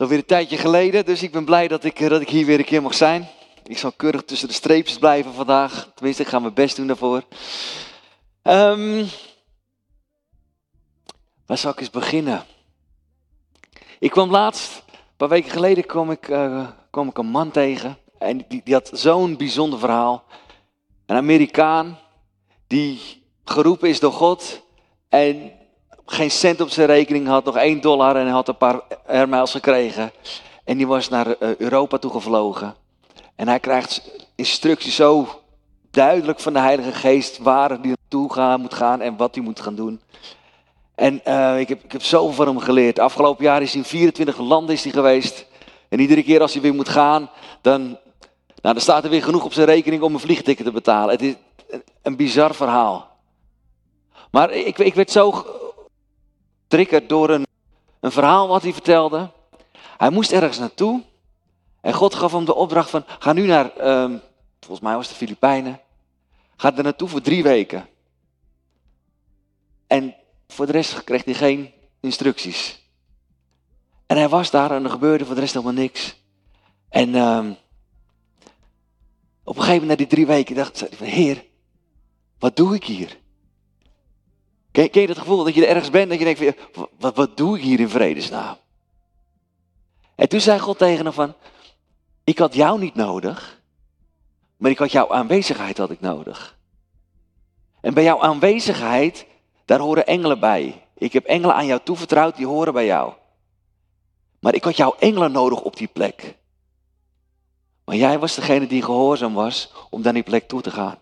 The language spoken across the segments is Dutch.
is alweer een tijdje geleden, dus ik ben blij dat ik, eh, dat ik hier weer een keer mag zijn. Ik zal keurig tussen de streepjes blijven vandaag. Tenminste, ik ga mijn best doen daarvoor. Um, waar zal ik eens beginnen? Ik kwam laatst, een paar weken geleden, kwam ik, uh, kwam ik een man tegen. En die, die had zo'n bijzonder verhaal. Een Amerikaan die geroepen is door God. En geen cent op zijn rekening had, nog één dollar en hij had een paar airmiles gekregen. En die was naar eh, Europa toe gevlogen. En hij krijgt instructies zo duidelijk van de Heilige Geest waar hij naartoe gaan, moet gaan en wat hij moet gaan doen. En uh, ik, heb, ik heb zoveel van hem geleerd. Afgelopen jaar is hij in 24 landen is hij geweest. En iedere keer als hij weer moet gaan, dan, nou, dan staat er weer genoeg op zijn rekening om een vliegticket te betalen. Het is een, een bizar verhaal. Maar ik, ik werd zo triggerd door een, een verhaal wat hij vertelde. Hij moest ergens naartoe. En God gaf hem de opdracht van, ga nu naar, um, volgens mij was het de Filipijnen. Ga er naartoe voor drie weken. En voor de rest kreeg hij geen instructies. En hij was daar en er gebeurde voor de rest helemaal niks. En um, op een gegeven moment, na die drie weken, dacht hij van, Heer, wat doe ik hier? Ken, je het gevoel dat je er ergens bent, dat je denkt, wat, wat doe ik hier in vredesnaam? En toen zei God tegen hem van, ik had jou niet nodig, maar ik had jouw aanwezigheid had ik nodig. En bij jouw aanwezigheid, daar horen engelen bij. Ik heb engelen aan jou toevertrouwd, die horen bij jou. Maar ik had jouw engelen nodig op die plek. Maar jij was degene die gehoorzaam was om naar die plek toe te gaan.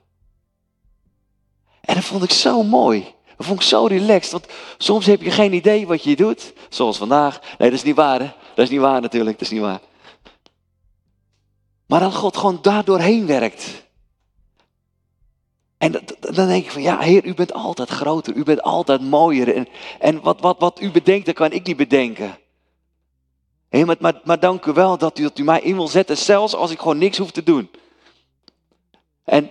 En dat vond ik zo mooi. Dat vond ik zo relaxed. Want soms heb je geen idee wat je doet. Zoals vandaag. Nee, dat is niet waar. Hè? Dat is niet waar natuurlijk. Dat is niet waar. Maar dat God gewoon daar doorheen werkt. En dan denk ik van ja, Heer, u bent altijd groter. U bent altijd mooier. En, en wat, wat, wat u bedenkt, dat kan ik niet bedenken. Heer, maar, maar, maar dank u wel dat u, dat u mij in wil zetten, zelfs als ik gewoon niks hoef te doen. En,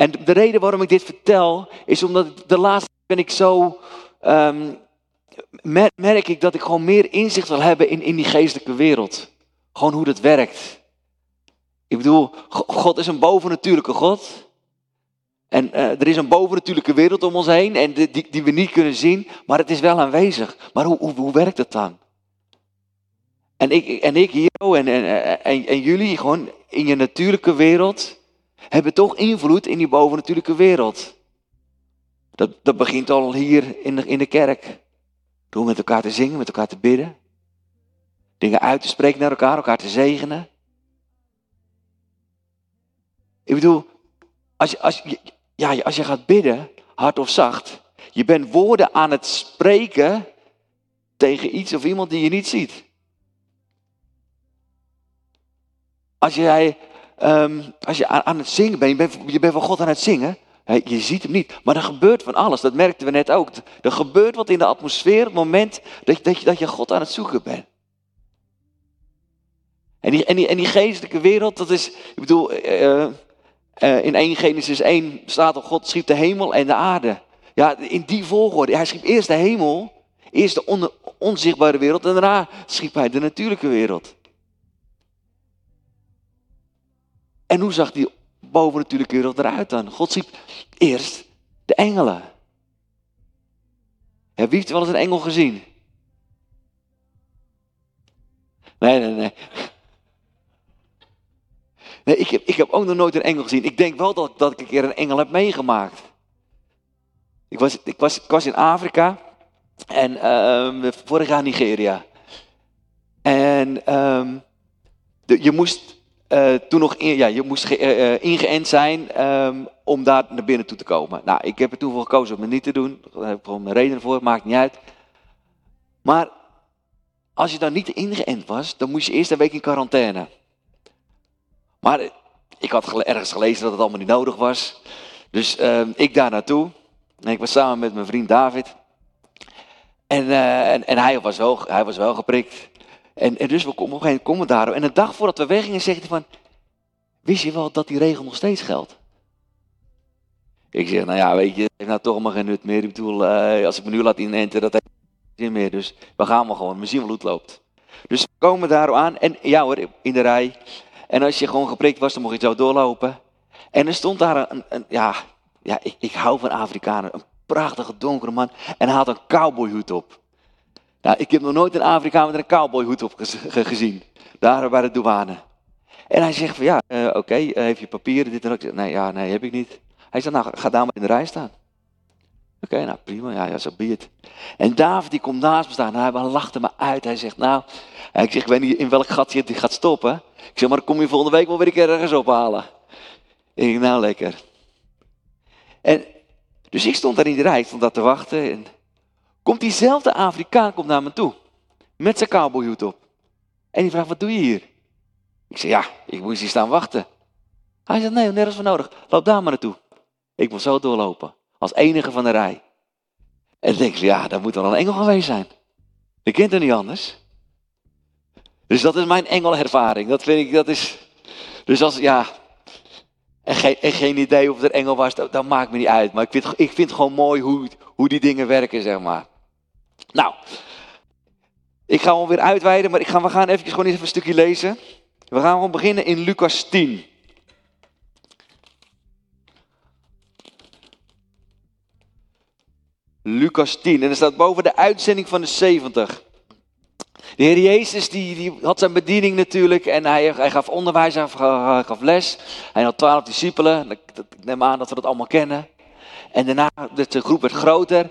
en de reden waarom ik dit vertel, is omdat de laatste ben ik zo, um, merk ik dat ik gewoon meer inzicht wil hebben in, in die geestelijke wereld. Gewoon hoe dat werkt. Ik bedoel, God is een bovennatuurlijke God. En uh, er is een bovennatuurlijke wereld om ons heen en die, die we niet kunnen zien, maar het is wel aanwezig. Maar hoe, hoe, hoe werkt het dan? En ik, en ik hier en, en, en, en jullie gewoon in je natuurlijke wereld hebben toch invloed in die bovennatuurlijke wereld. Dat, dat begint al hier in de, in de kerk. Door met elkaar te zingen, met elkaar te bidden. Dingen uit te spreken naar elkaar, elkaar te zegenen. Ik bedoel, als als, ja, als je gaat bidden, hard of zacht, je bent woorden aan het spreken tegen iets of iemand die je niet ziet. Als jij um, als je aan, het zingen bent, je bent, je bent van God aan het zingen, je ziet hem niet, maar er gebeurt van alles. Dat merkten we net ook. Er gebeurt wat in de atmosfeer het moment dat, dat, je, dat je God aan het zoeken bent. En die, die, geestelijke wereld, dat is, ik bedoel, uh, uh, in 1 Genesis 1 staat er, God schiep de hemel en de aarde. Ja, in die volgorde. Hij schiep eerst de hemel, eerst de on, onzichtbare wereld en daarna schiep hij de natuurlijke wereld. En hoe zag die bovennatuurlijke wereld eruit dan? God ziet eerst de engelen. Wie heeft wel eens een engel gezien? Nee, nee, nee. Nee, ik heb, ik heb ook nog nooit een engel gezien. Ik denk wel dat, dat ik een keer een engel heb meegemaakt. Ik was, ik was, ik was in Afrika en uh, vorig jaar Nigeria. En de, je moest uh, toen nog ja, je moest uh, ingeënt zijn um, om daar naar binnen toe te komen. Nou, ik heb er toen voor gekozen om het niet te doen. Daar heb ik gewoon mijn reden voor, maakt niet uit. Maar als je dan niet ingeënt was, dan moest je eerst een week in quarantaine. Maar ik had ergens gelezen dat het allemaal niet nodig was. Dus uh, ik daar naartoe. En ik was samen met mijn vriend David. En, en, hij, was hij was wel geprikt. En, dus we komen op een gegeven moment daar. En een dag voordat we weggingen, zegt hij van, wist je wel dat die regel nog steeds geldt? Ik zeg, nou ja, weet je, het heeft nou toch maar geen nut meer. Ik bedoel, uh, als ik me nu laat inenten, dat heeft geen zin meer. Dus we gaan maar gewoon, we zien wel hoe het loopt. Dus we komen daar aan en ja hoor, in de rij. En als je gewoon geprikt was, dan mocht je zo doorlopen. En er stond daar een, een ja, ja ik, ik hou van Afrikanen, een prachtige donkere man. En hij had een cowboyhoed op. Nou, ik heb nog nooit een Afrikaan met een cowboyhoed op gezien. Daar bij de douane. En hij zegt van ja, uh, oké, okay, uh, heeft je papieren, dit en dat? Nee, ja, nee, heb ik niet. Hij zegt, nou, ga daar maar in de rij staan. Oké, nou prima, ja, ja zo het. En David die komt naast me staan en hij lachte me uit. Hij zegt, nou, ik zeg, ik weet niet in welk gat je gaat stoppen. Ik zeg, maar kom je volgende week wel weer een keer ergens ophalen. Ik nou lekker. En, dus ik stond daar in de rij, stond daar te wachten. En komt diezelfde Afrikaan komt naar me toe. Met zijn cowboyhoed op. En die vraagt, wat doe je hier? Ik zeg, ja, ik moest hier staan wachten. Hij zegt, nee, nergens voor nodig. Loop daar maar naartoe. Ik wil zo doorlopen. Als enige van de rij. En dan denk ik, ja, dat moet wel een engel geweest zijn. Ik kent er niet anders. Dus dat is mijn engelervaring. Dat vind ik, dat is... Dus als, ja... En geen, en geen idee of er engel was, dat, maakt me niet uit. Maar ik vind, ik vind gewoon mooi hoe, hoe die dingen werken, zeg maar. Nou, ik ga hem weer uitweiden, maar ik ga, we gaan even, gewoon even een stukje lezen. We gaan gewoon beginnen in Lucas 10. Lucas 10. En er staat boven de uitzending van de 70. De Heer Jezus die, die had zijn bediening natuurlijk en hij, hij gaf onderwijs, hij gaf les. Hij had twaalf discipelen, ik neem aan dat we dat allemaal kennen. En daarna, de groep werd groter.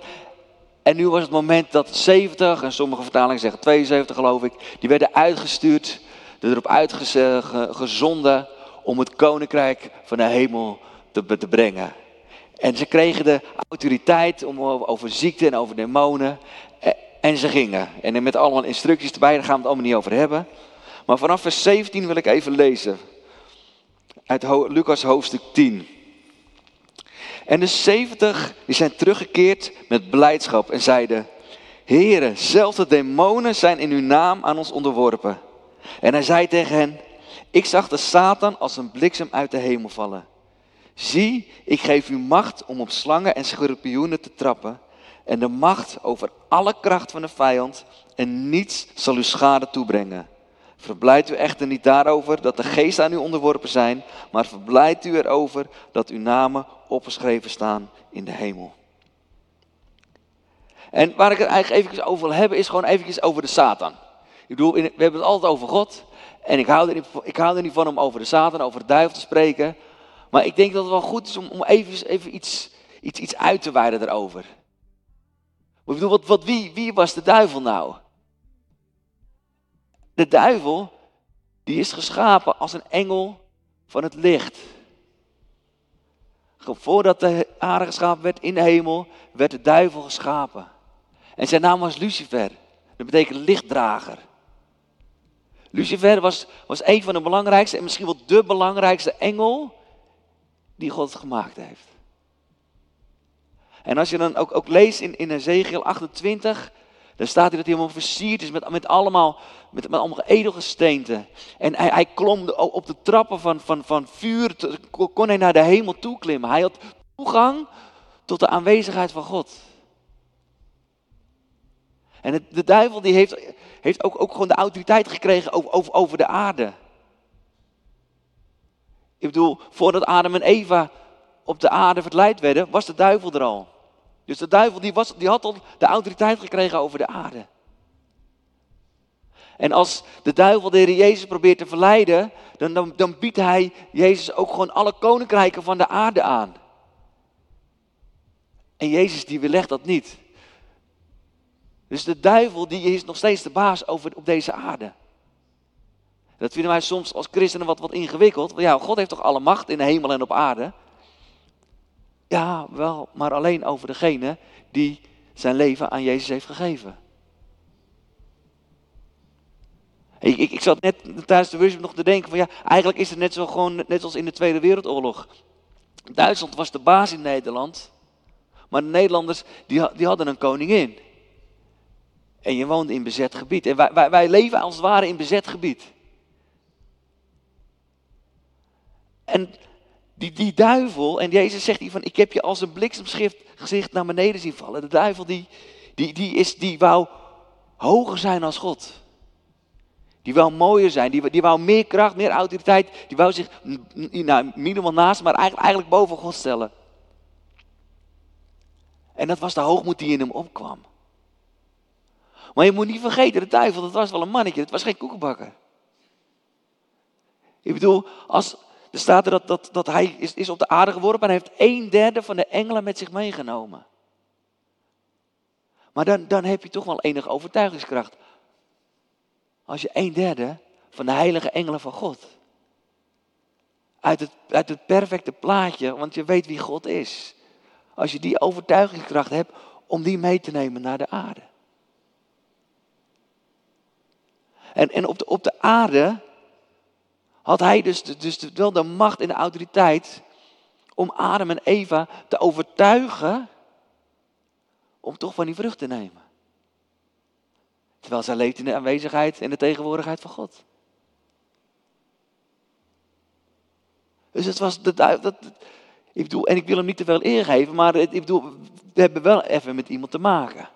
En nu was het moment dat 70, en sommige vertalingen zeggen 72 geloof ik, die werden uitgestuurd, erop uitgezonden om het koninkrijk van de hemel te, te brengen. En ze kregen de autoriteit om over ziekte en over demonen. En ze gingen. En met allemaal instructies erbij, daar gaan we het allemaal niet over hebben. Maar vanaf vers 17 wil ik even lezen. Uit Lucas hoofdstuk 10. En de 70 die zijn teruggekeerd met blijdschap en zeiden: Heren, zelfs de demonen zijn in uw naam aan ons onderworpen. En hij zei tegen hen: Ik zag de Satan als een bliksem uit de hemel vallen. Zie, ik geef u macht om op slangen en schorpioenen te trappen en de macht over alle kracht van de vijand en niets zal u schade toebrengen. Verblijdt u echter niet daarover dat de geesten aan u onderworpen zijn, maar verblijdt u erover dat uw namen opgeschreven staan in de hemel. En waar ik het eigenlijk even over wil hebben, is gewoon even over de Satan. Ik bedoel, we hebben het altijd over God. En ik hou, er niet, ik hou er niet van om over de Satan, over de duivel te spreken. Maar ik denk dat het wel goed is om, om even, even iets, iets, iets uit te wijden daarover. Bedoel, wat, wat, wie, wie was de duivel nou? De duivel, die is geschapen als een engel van het licht. Voordat de aarde geschapen werd in de hemel, werd de duivel geschapen. En zijn naam was Lucifer. Dat betekent lichtdrager. Lucifer was, was een van de belangrijkste en misschien wel de belangrijkste engel die God gemaakt heeft. En als je dan ook, ook leest in, in Ezekiel 28, dan staat hij dat hij helemaal versierd is met, met allemaal, met, met allemaal edelgesteenten. En hij, hij klom op de trappen van, van, van vuur, kon hij naar de hemel toe klimmen. Hij had toegang tot de aanwezigheid van God. En de duivel die heeft, heeft ook, ook gewoon de autoriteit gekregen over, over, over de aarde. Ik bedoel, voordat Adam en Eva op de aarde verleid werden, was de duivel er al. Dus de duivel die, was, die had al de autoriteit gekregen over de aarde. En als de duivel de Heer Jezus probeert te verleiden, dan, dan, dan biedt hij Jezus ook gewoon alle koninkrijken van de aarde aan. En Jezus die weerlegt dat niet. Dus de duivel die is nog steeds de baas over, op deze aarde. Dat vinden wij soms als christenen wat, wat ingewikkeld. Want ja, God heeft toch alle macht in de hemel en op aarde. Ja, wel, maar alleen over degene die zijn leven aan Jezus heeft gegeven. Ik, ik, ik zat net tijdens de worship nog te denken van ja, eigenlijk is het net zo gewoon, net als in de Tweede Wereldoorlog. Duitsland was de baas in Nederland, maar de Nederlanders die, die hadden een koningin. En je woonde in bezet gebied. En wij, wij, wij leven als het ware in bezet gebied. En die, die duivel, en Jezus zegt hier van, ik heb je als een bliksemgezicht naar beneden zien vallen. De duivel die, die, die, is, die wou hoger zijn als God. Die wou mooier zijn, die, die wou meer kracht, meer autoriteit. Die wou zich nou, minimaal naast, maar eigenlijk, eigenlijk boven God stellen. En dat was de hoogmoed die in hem opkwam. Maar je moet niet vergeten, de duivel, dat was wel een mannetje, het was geen koekenbakker. Ik bedoel, als, er staat er dat, dat, dat hij is, is op de aarde geworpen en heeft een derde van de engelen met zich meegenomen. Maar dan, dan heb je toch wel enige overtuigingskracht. Als je een derde van de heilige engelen van God. Uit het, uit het perfecte plaatje, want je weet wie God is. Als je die overtuigingskracht hebt om die mee te nemen naar de aarde. En, en op, de, op de aarde had hij dus, dus wel de macht en de autoriteit om Adam en Eva te overtuigen om toch van die vrucht te nemen. Terwijl zij leeft in de aanwezigheid en de tegenwoordigheid van God. Dus het was dat, ik bedoel, en ik wil hem niet te veel eer geven, maar ik bedoel, we hebben wel even met iemand te maken.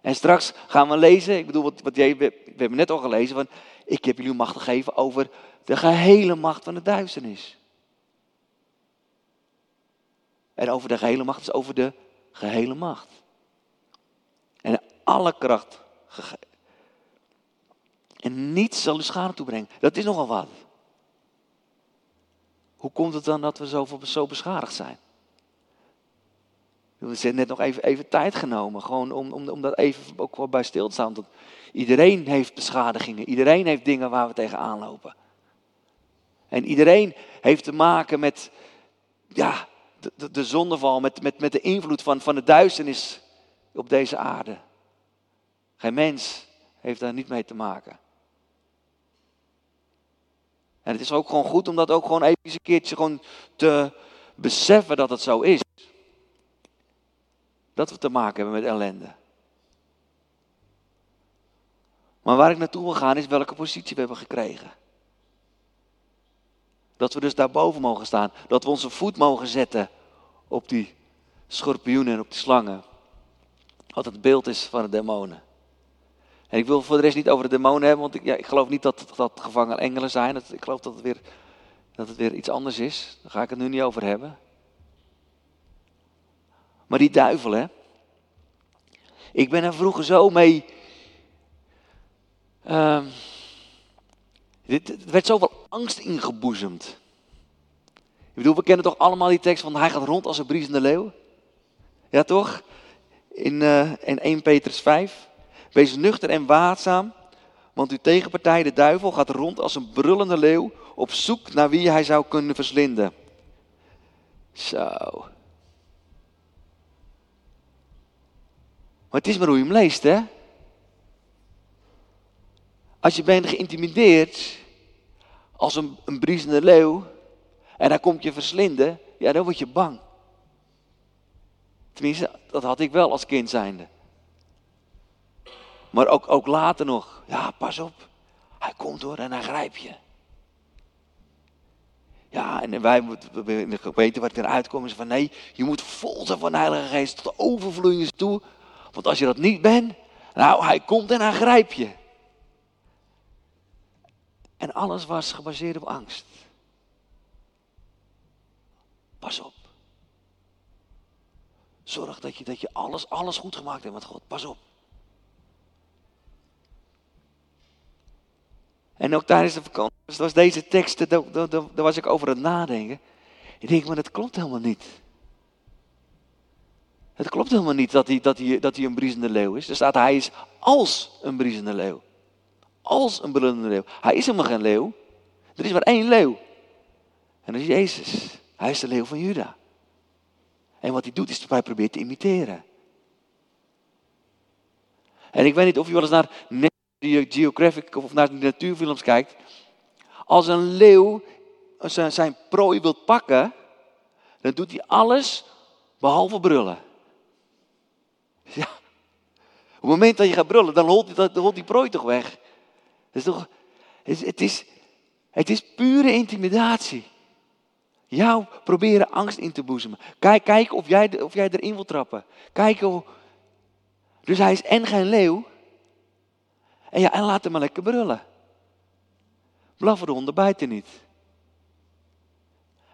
En straks gaan we lezen, ik bedoel, wat, wat jij, we, we hebben net al gelezen, van ik heb jullie macht gegeven over de gehele macht van de duisternis. En over de gehele macht is over de gehele macht. En alle kracht gegeven. En niets zal u schade toebrengen. Dat is nogal wat. Hoe komt het dan dat we zo, zo beschadigd zijn? We hebben net nog even, even tijd genomen, gewoon om, om, om dat even ook bij stil te staan. Iedereen heeft beschadigingen, iedereen heeft dingen waar we tegenaan lopen. En iedereen heeft te maken met ja, de, de, de zondeval, met, met, met de invloed van, van de duisternis op deze aarde. Geen mens heeft daar niet mee te maken. En het is ook gewoon goed om dat ook gewoon even een keertje gewoon te beseffen dat het zo is. Dat we te maken hebben met ellende. Maar waar ik naartoe wil gaan is welke positie we hebben gekregen. Dat we dus daarboven mogen staan. Dat we onze voet mogen zetten op die schorpioenen en op die slangen. Wat het beeld is van de demonen. En ik wil voor de rest niet over de demonen hebben, want ik, ja, ik geloof niet dat dat gevangen engelen zijn. ik geloof dat het, weer, dat het weer iets anders is. Daar ga ik het nu niet over hebben. Maar die duivel, hè. Ik ben er vroeger zo mee. Uh, er werd zoveel angst ingeboezemd. Ik bedoel, we kennen toch allemaal die tekst van hij gaat rond als een briesende leeuw? Ja, toch? In, uh, in 1 Petrus 5. Wees nuchter en waakzaam, want uw tegenpartij, de duivel, gaat rond als een brullende leeuw op zoek naar wie hij zou kunnen verslinden. Zo. Maar het is maar hoe je hem leest, hè? Als je bent geïntimideerd als een, een briesende leeuw en hij komt je verslinden, ja, dan word je bang. Tenminste, dat had ik wel als kind zijnde. Maar ook, ook later nog, ja, pas op. Hij komt hoor en hij grijpt je. Ja, en wij gemeente wat eruit komen is van nee, je moet vol zijn van Heilige Geest tot overvloeiing toe. Want als je dat niet bent, nou, hij komt en hij grijpt je. En alles was gebaseerd op angst. Pas op. Zorg dat je, dat je alles, alles goed gemaakt hebt met God. Pas op. En ook tijdens de vakantie was deze tekst, daar, was ik over het nadenken. Ik denk, maar dat klopt helemaal niet. Het klopt helemaal niet dat hij, dat hij, dat hij een briesende leeuw is. Er staat, hij is als een briesende leeuw. Als een brullende leeuw. Hij is helemaal geen leeuw. Er is maar één leeuw. En dat is Jezus. Hij is de leeuw van Juda. En wat hij doet is dat hij probeert te imiteren. En ik weet niet of je wel eens naar Geographic of naar de natuurfilms kijkt. Als een leeuw zijn, prooi wil pakken, dan doet hij alles behalve brullen. Ja. Op het moment dat je gaat brullen, dan holt, holt die prooi toch weg. Het is, toch, het, is, het is pure intimidatie. Jou proberen angst in te boezemen. Kijk, kijk of, jij, of jij erin wil trappen. Kijk hoe. Dus hij is en geen leeuw. En ja, en laat hem maar lekker brullen. Blaffen de honden bijten niet.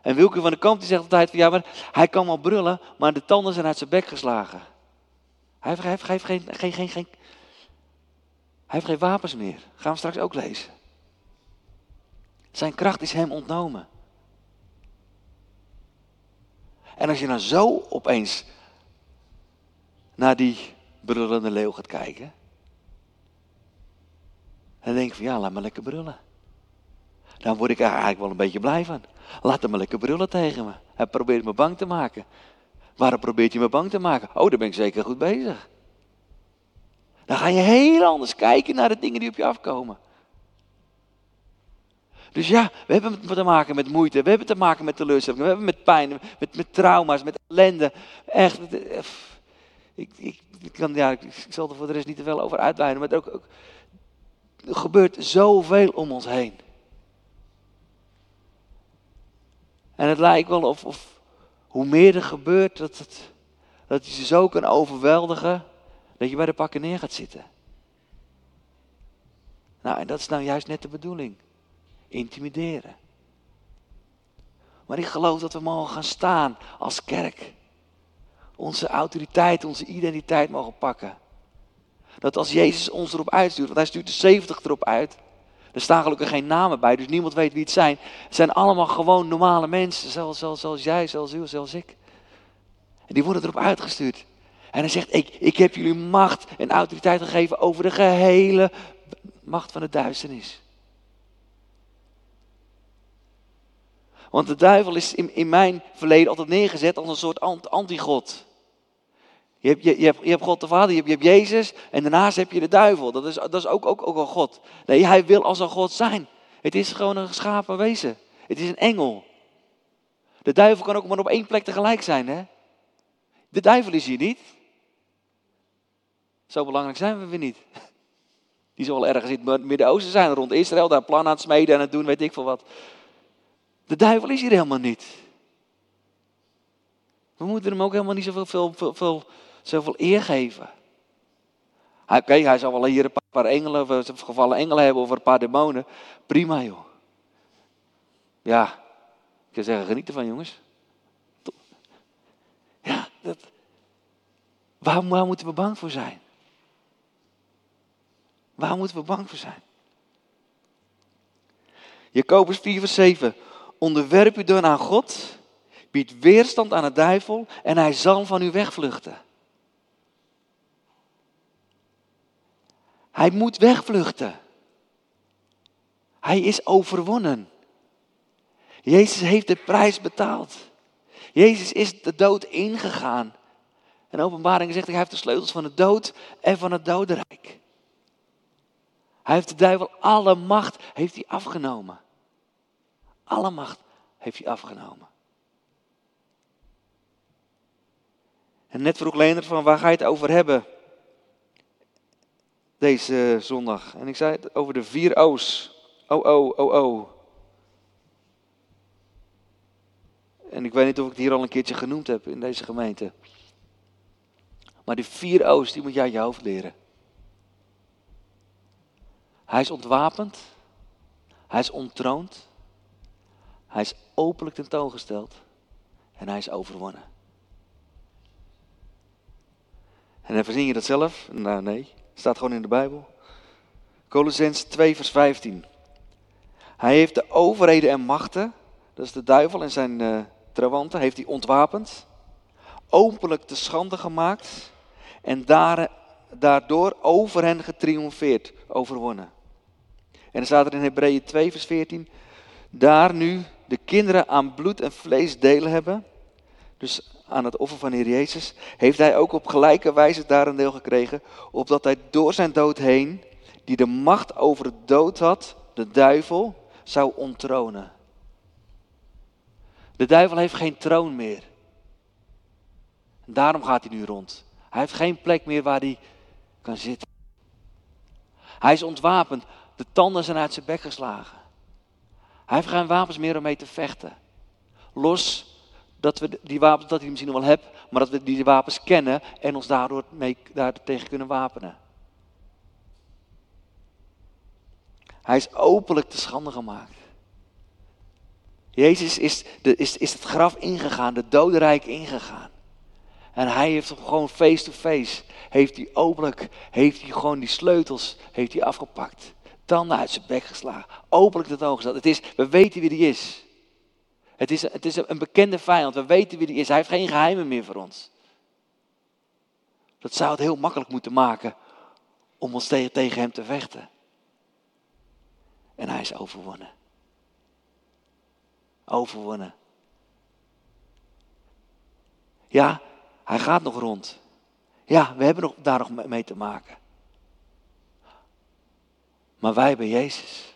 En Wilke van de Kamp die zegt altijd van ja, maar hij kan wel brullen, maar de tanden zijn uit zijn bek geslagen. Hij heeft, hij heeft, geen, geen, geen, geen, heeft geen wapens meer. Gaan we straks ook lezen. Zijn kracht is hem ontnomen. En als je nou zo opeens naar die brullende leeuw gaat kijken, dan denk van ja, laat me lekker brullen. Dan word ik er eigenlijk wel een beetje blij van. Laat hem maar lekker brullen tegen me. Hij probeert me bang te maken. Waarom probeert hij me bang te maken? Oh, daar ben ik zeker goed bezig. Dan ga je heel anders kijken naar de dingen die op je afkomen. Dus ja, we hebben te maken met moeite, we hebben te maken met teleurstelling, we hebben met pijn, met, met trauma's, met ellende. Echt, ik, ik, ik, kan, ja, ik zal er voor de rest niet te veel over uitweiden, maar ook, ook, er gebeurt zoveel om ons heen. En het lijkt wel of, of hoe meer er gebeurt, dat, het, dat je ze zo kan overweldigen, dat je bij de pakken neer gaat zitten. Nou, en dat is nou juist net de bedoeling. Intimideren. Maar ik geloof dat we mogen gaan staan als kerk. Onze autoriteit, onze identiteit mogen pakken. Dat als Jezus ons erop uitstuurt, want hij stuurt de 70 erop uit. Er staan gelukkig geen namen bij, dus niemand weet wie het zijn. Het zijn allemaal gewoon normale mensen, zoals, zoals, jij, zoals u, zoals ik. En die worden erop uitgestuurd. En hij zegt, ik, ik heb jullie macht en autoriteit gegeven over de gehele macht van de duisternis. Want de duivel is in, in mijn verleden altijd neergezet als een soort anti-God. Je hebt, je, je, hebt, je hebt God de Vader, je hebt, je hebt Jezus en daarnaast heb je de duivel. Dat is, dat is ook, ook, ook een God. Nee, hij wil als een God zijn. Het is gewoon een geschapen wezen. Het is een engel. De duivel kan ook maar op één plek tegelijk zijn. Hè? De duivel is hier niet. Zo belangrijk zijn we weer niet. Die zal wel ergens in het Midden-Oosten zijn, rond Israël, daar plan aan het smeden en het doen, weet ik veel wat. De duivel is hier helemaal niet. We moeten hem ook helemaal niet zoveel veel, veel, veel, zoveel eer geven. Oké, hij zal wel hier een paar engelen, of gevallen engelen hebben of een paar demonen. Prima joh. Ja, ik kan zeggen, geniet ervan jongens. Ja, dat, waar moeten we bang voor zijn? Waar moeten we bang voor zijn? Jacobus 4 vers 7. Onderwerp u dan aan God, biedt weerstand aan de duivel en hij zal van u wegvluchten. Hij moet wegvluchten. Hij is overwonnen. Jezus heeft de prijs betaald. Jezus is de dood ingegaan. En openbaring zegt, hij heeft de sleutels van de dood en van het dodenrijk. Hij heeft de duivel alle macht heeft hij afgenomen. Alle macht heeft hij afgenomen. En net vroeg Leender van waar ga je het over hebben? Deze zondag. En ik zei het over de vier O's. Oh, oh, oh, oh. En ik weet niet of ik het hier al een keertje genoemd heb in deze gemeente. Maar die vier O's, die moet jij je hoofd leren. Hij is ontwapend. Hij is ontroond. Hij is openlijk tentoongesteld. En hij is overwonnen. En dan verzin je dat zelf? Nou nee, staat gewoon in de Bijbel. Colossens 2 vers 15. Hij heeft de overheden en machten, dat is de duivel en zijn uh, trawanten, heeft hij ontwapend. Openlijk te schande gemaakt. En daar, daardoor over hen getriomfeerd, overwonnen. En dan staat er in Hebreeën 2, vers 14. Daar nu de kinderen aan bloed en vlees delen hebben, dus aan het offer van Heer Jezus, heeft hij ook op gelijke wijze daar een deel gekregen, opdat hij door zijn dood heen, die de macht over het dood had, de duivel, zou onttronen. De duivel heeft geen troon meer. En daarom gaat hij nu rond. Hij heeft geen plek meer waar hij kan zitten. Hij is ontwapend. De tanden zijn uit zijn bek geslagen. Hij heeft geen wapens meer om mee te vechten. Los dat we die wapens, dat hij misschien nog wel hebt, maar dat we die wapens kennen en ons daardoor mee, daar tegen kunnen wapenen. Hij is openlijk te schande gemaakt. Jezus is, de, is, is het graf ingegaan, de dodenrijk ingegaan. En hij heeft gewoon face-to-face, heeft hij openlijk, heeft hij gewoon die sleutels, heeft hij afgepakt. Tanden uit zijn bek geslagen, openlijk het oog gesteld. Het is, we weten wie die is. Het is, het is een bekende vijand, we weten wie die is. Hij heeft geen geheimen meer voor ons. Dat zou het heel makkelijk moeten maken om ons tegen, tegen hem te vechten. En hij is overwonnen. Overwonnen. Ja, hij gaat nog rond. Ja, we hebben nog, daar nog mee te maken. Maar wij hebben Jezus.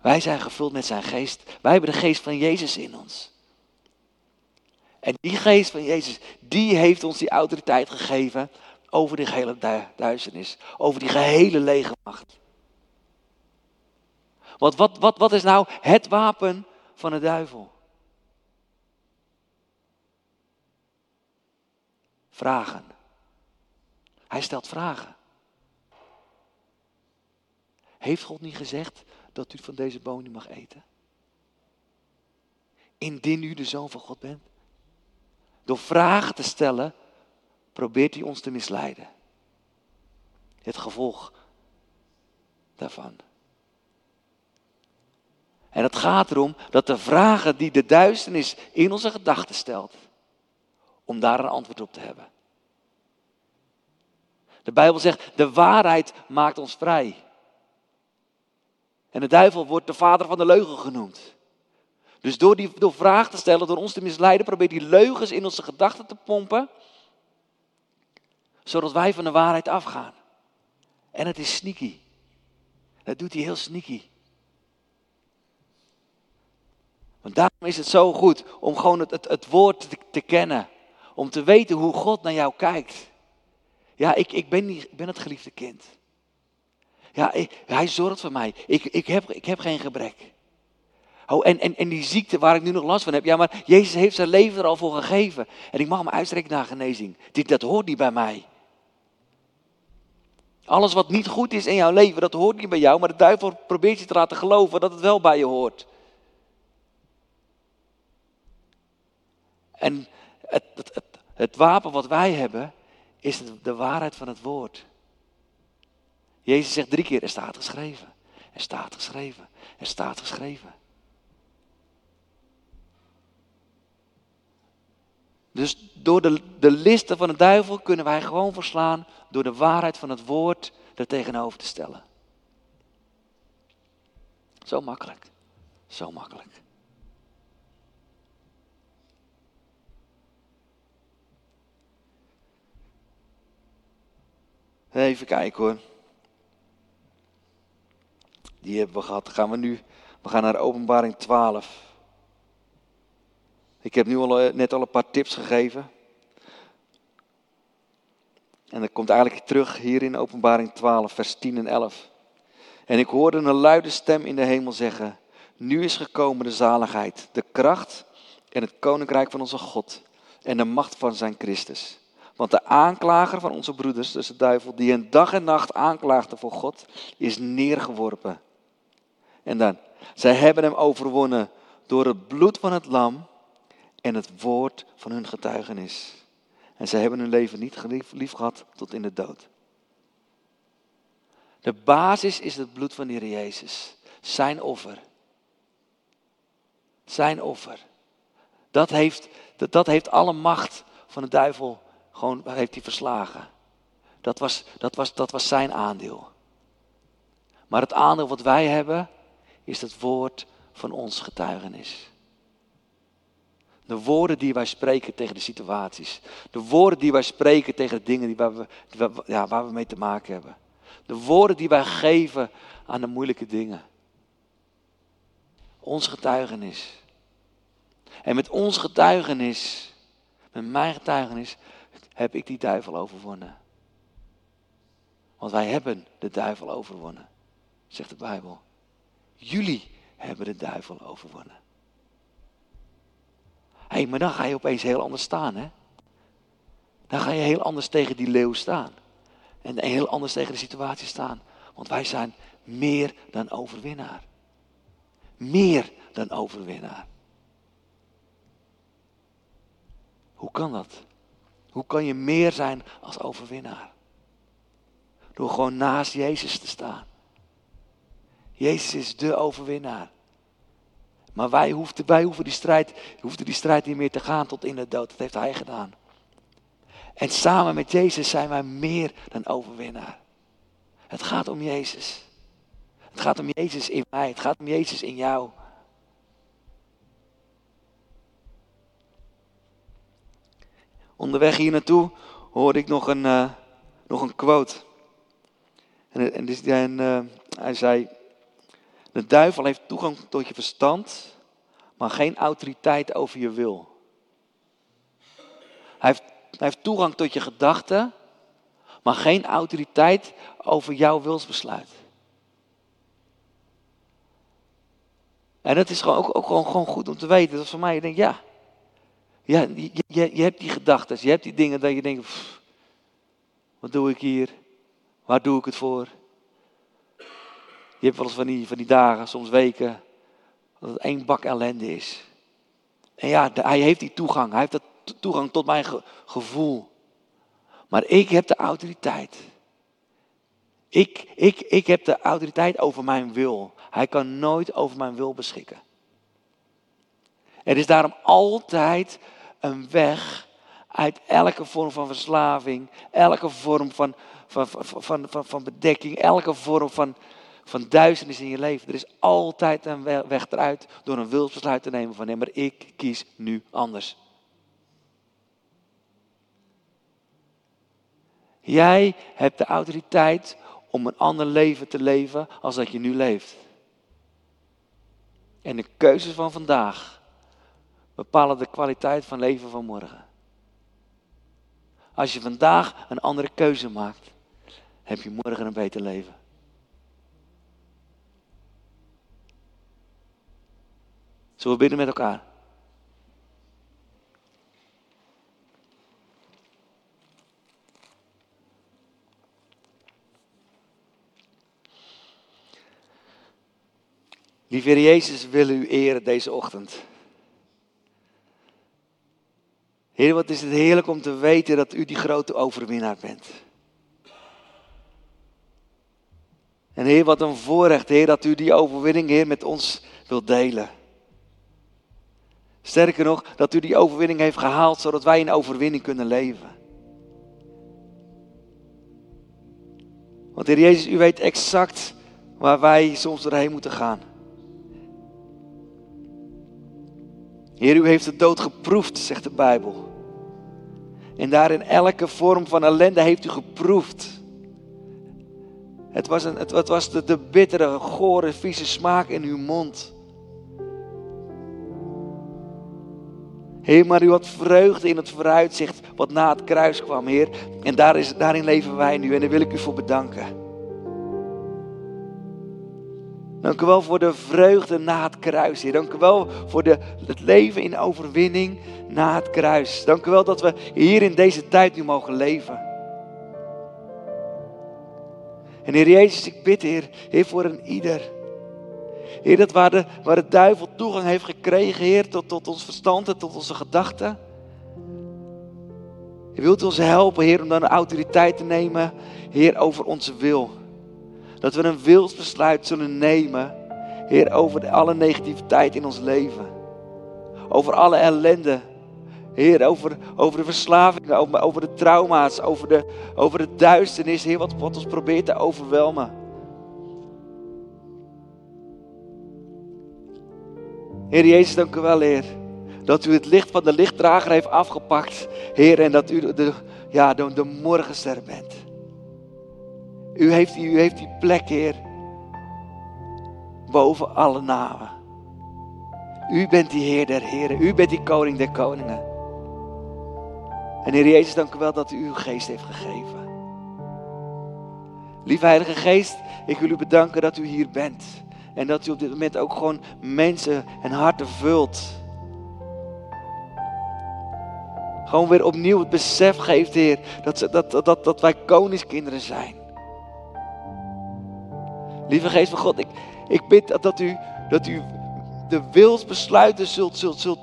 Wij zijn gevuld met zijn geest. Wij hebben de geest van Jezus in ons. En die geest van Jezus, die heeft ons die autoriteit gegeven over die hele duisternis. Over die gehele legermacht. Want wat, wat, wat is nou het wapen van de duivel? Vragen. Hij stelt vragen. Heeft God niet gezegd dat u van deze boom niet mag eten? Indien u de zoon van God bent? Door vragen te stellen, probeert hij ons te misleiden. Het gevolg daarvan. En het gaat erom dat de vragen die de duisternis in onze gedachten stelt, om daar een antwoord op te hebben. De Bijbel zegt, de waarheid maakt ons vrij. En de duivel wordt de vader van de leugen genoemd. Dus door, die, door vragen te stellen, door ons te misleiden, probeert hij leugens in onze gedachten te pompen, zodat wij van de waarheid afgaan. En het is sneaky. Dat doet hij heel sneaky. Want daarom is het zo goed om gewoon het, het, het woord te, te, kennen. Om te weten hoe God naar jou kijkt. Ja, ik, ik, ben, niet, ben het geliefde kind. Ja, hij zorgt voor mij. Ik, ik, heb, ik heb geen gebrek. Oh, en, en, en die ziekte waar ik nu nog last van heb. Ja, maar Jezus heeft zijn leven er al voor gegeven. En ik mag me uitstrekken naar genezing. Dit, dat hoort niet bij mij. Alles wat niet goed is in jouw leven, dat hoort niet bij jou. Maar de duivel probeert je te laten geloven dat het wel bij je hoort. En het, het, het wapen wat wij hebben, is de waarheid van het woord. Jezus zegt drie keer, er staat geschreven. Er staat geschreven. Er staat geschreven. Dus door de, de listen van de duivel kunnen wij gewoon verslaan door de waarheid van het woord er tegenover te stellen. Zo makkelijk. Zo makkelijk. Even kijken hoor. Die hebben we gehad. Gaan we nu. We gaan naar openbaring 12. Ik heb nu al, eh, net al een paar tips gegeven. En dat komt eigenlijk terug hier in openbaring 12, vers 10 en 11. En ik hoorde een luide stem in de hemel zeggen, nu is gekomen de zaligheid, de kracht en het koninkrijk van onze God en de macht van zijn Christus. Want de aanklager van onze broeders, dus de duivel, die een dag en nacht aanklaagde voor God, is neergeworpen. En dan, zij hebben hem overwonnen door het bloed van het lam en het woord van hun getuigenis. En zij hebben hun leven niet lief gehad tot in de dood. De basis is het bloed van de Heer Jezus. Zijn offer. Zijn offer. Dat heeft, dat, dat heeft alle macht van de duivel gewoon heeft hij verslagen. Dat was, dat, was, dat was zijn aandeel. Maar het aandeel wat wij hebben, is het woord van ons getuigenis. De woorden die wij spreken tegen de situaties. De woorden die wij spreken tegen de dingen die waar, ja, waar we mee te maken hebben. De woorden die wij geven aan de moeilijke dingen. Ons getuigenis. En met ons getuigenis, met mijn getuigenis, heb ik die duivel overwonnen. Want wij hebben de duivel overwonnen, zegt de Bijbel. Jullie hebben de duivel overwonnen. Hé, hey, maar dan ga je opeens heel anders staan, hè? Dan ga je heel anders tegen die leeuw staan. En heel anders tegen de situatie staan. Want wij zijn, meer dan overwinnaar. Meer dan overwinnaar. Hoe kan dat? Hoe kan je meer zijn als overwinnaar? Door gewoon naast Jezus te staan. Jezus is de overwinnaar. Maar wij hoefden, wij hoeven die strijd, hoefden die strijd niet meer te gaan tot in de dood. Dat heeft Hij gedaan. En samen met Jezus zijn wij meer dan overwinnaar. Het gaat om Jezus. Het gaat om Jezus in mij. Het gaat om Jezus in jou. Onderweg hier naartoe hoorde ik nog een, uh, nog een quote. En, uh, hij zei: De duivel heeft toegang tot je verstand, maar geen autoriteit over je wil. Hij heeft, hij heeft toegang tot je gedachten, maar geen autoriteit over jouw wilsbesluit. En dat is gewoon, ook, gewoon, gewoon goed om te weten. Dat is voor mij, je denkt, ja, ja je, je, je hebt die gedachten, je hebt die dingen dat je denkt, wat doe ik hier? Waar doe ik het voor? Je hebt wel eens van die, van die dagen, soms weken, dat het één bak ellende is. En ja, hij heeft die toegang, hij heeft dat toegang tot mijn gevoel. Maar ik heb de autoriteit. Ik, ik, ik heb de autoriteit over mijn wil. Hij kan nooit over mijn wil beschikken. Er is daarom altijd een weg uit elke vorm van verslaving, elke vorm van, van, van, van, van bedekking, elke vorm van, van duisternis in je leven. Er is altijd een weg eruit door een wilsbesluit te nemen van nee, maar ik kies nu anders. Jij hebt de autoriteit om een ander leven te leven als dat je nu leeft. En de keuzes van vandaag bepalen de kwaliteit van leven van morgen. Als je vandaag een andere keuze maakt, heb je morgen een beter leven. Zullen we bidden met elkaar? Lieve Jezus, we willen u eren deze ochtend. Heer, wat is het heerlijk om te weten dat u die grote overwinnaar bent. En Heer, wat een voorrecht, Heer, dat u die overwinning, Heer, met ons wilt delen. Sterker nog, dat u die overwinning heeft gehaald, zodat wij in overwinning kunnen leven. Want Heer Jezus, u weet exact waar wij soms doorheen moeten gaan. Heer, u heeft de dood geproefd, zegt de Bijbel. En daarin elke vorm van ellende heeft u geproefd. Het was, een, het, was de, de bittere, gore, vieze smaak in uw mond. Heer, maar u had vreugde in het vooruitzicht wat na het kruis kwam, Heer. En daar is, daarin leven wij nu en daar wil ik u voor bedanken. Dank u wel voor de vreugde na het kruis, Heer. Dank u wel voor de, het leven in overwinning na het kruis. Dank u wel dat we hier in deze tijd nu mogen leven. En Heer Jezus, ik bid, Heer, Heer voor een ieder. Heer, dat waar de, waar de duivel toegang heeft gekregen, Heer, tot, tot ons verstand en tot onze gedachten. Heer, wilt u ons helpen, Heer, om dan autoriteit te nemen, Heer, over onze wil. Dat we een wilsbesluit zullen nemen, Heer, over alle negativiteit in ons leven. Over alle ellende. Heer, over, over de verslavingen, over, over de trauma's, over de, over de duisternis, Heer, wat, wat ons probeert te overwelmen. Heer Jezus, dank u wel, Heer. Dat u het licht van de lichtdrager heeft afgepakt, Heer, en dat u de, ja, de, de morgenster bent. U heeft, u heeft die plek, Heer, boven alle namen. U bent die Heer der Heren. U bent die Koning der Koningen. En Heer Jezus, dank u wel dat u uw geest heeft gegeven. Lieve Heilige Geest, ik wil u bedanken dat u hier bent. En dat u op dit moment ook gewoon mensen en harten vult. Gewoon weer opnieuw het besef geeft, Heer, dat, dat, dat, dat wij koningskinderen zijn. Lieve geest van God, ik, ik bid dat, u, dat u de wilsbesluiten zult, zult, zult,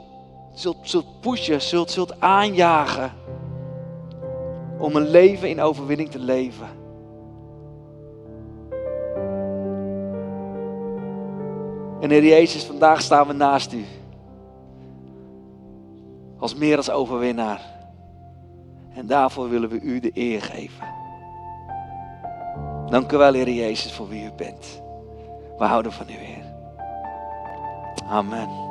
zult, zult pushen, zult, zult aanjagen. Om een leven in overwinning te leven. En Heer Jezus, vandaag staan we naast u. Als meer als overwinnaar. En daarvoor willen we u de eer geven. Dank u wel, Heer Jezus, voor wie u bent. We houden van u, Heer. Amen.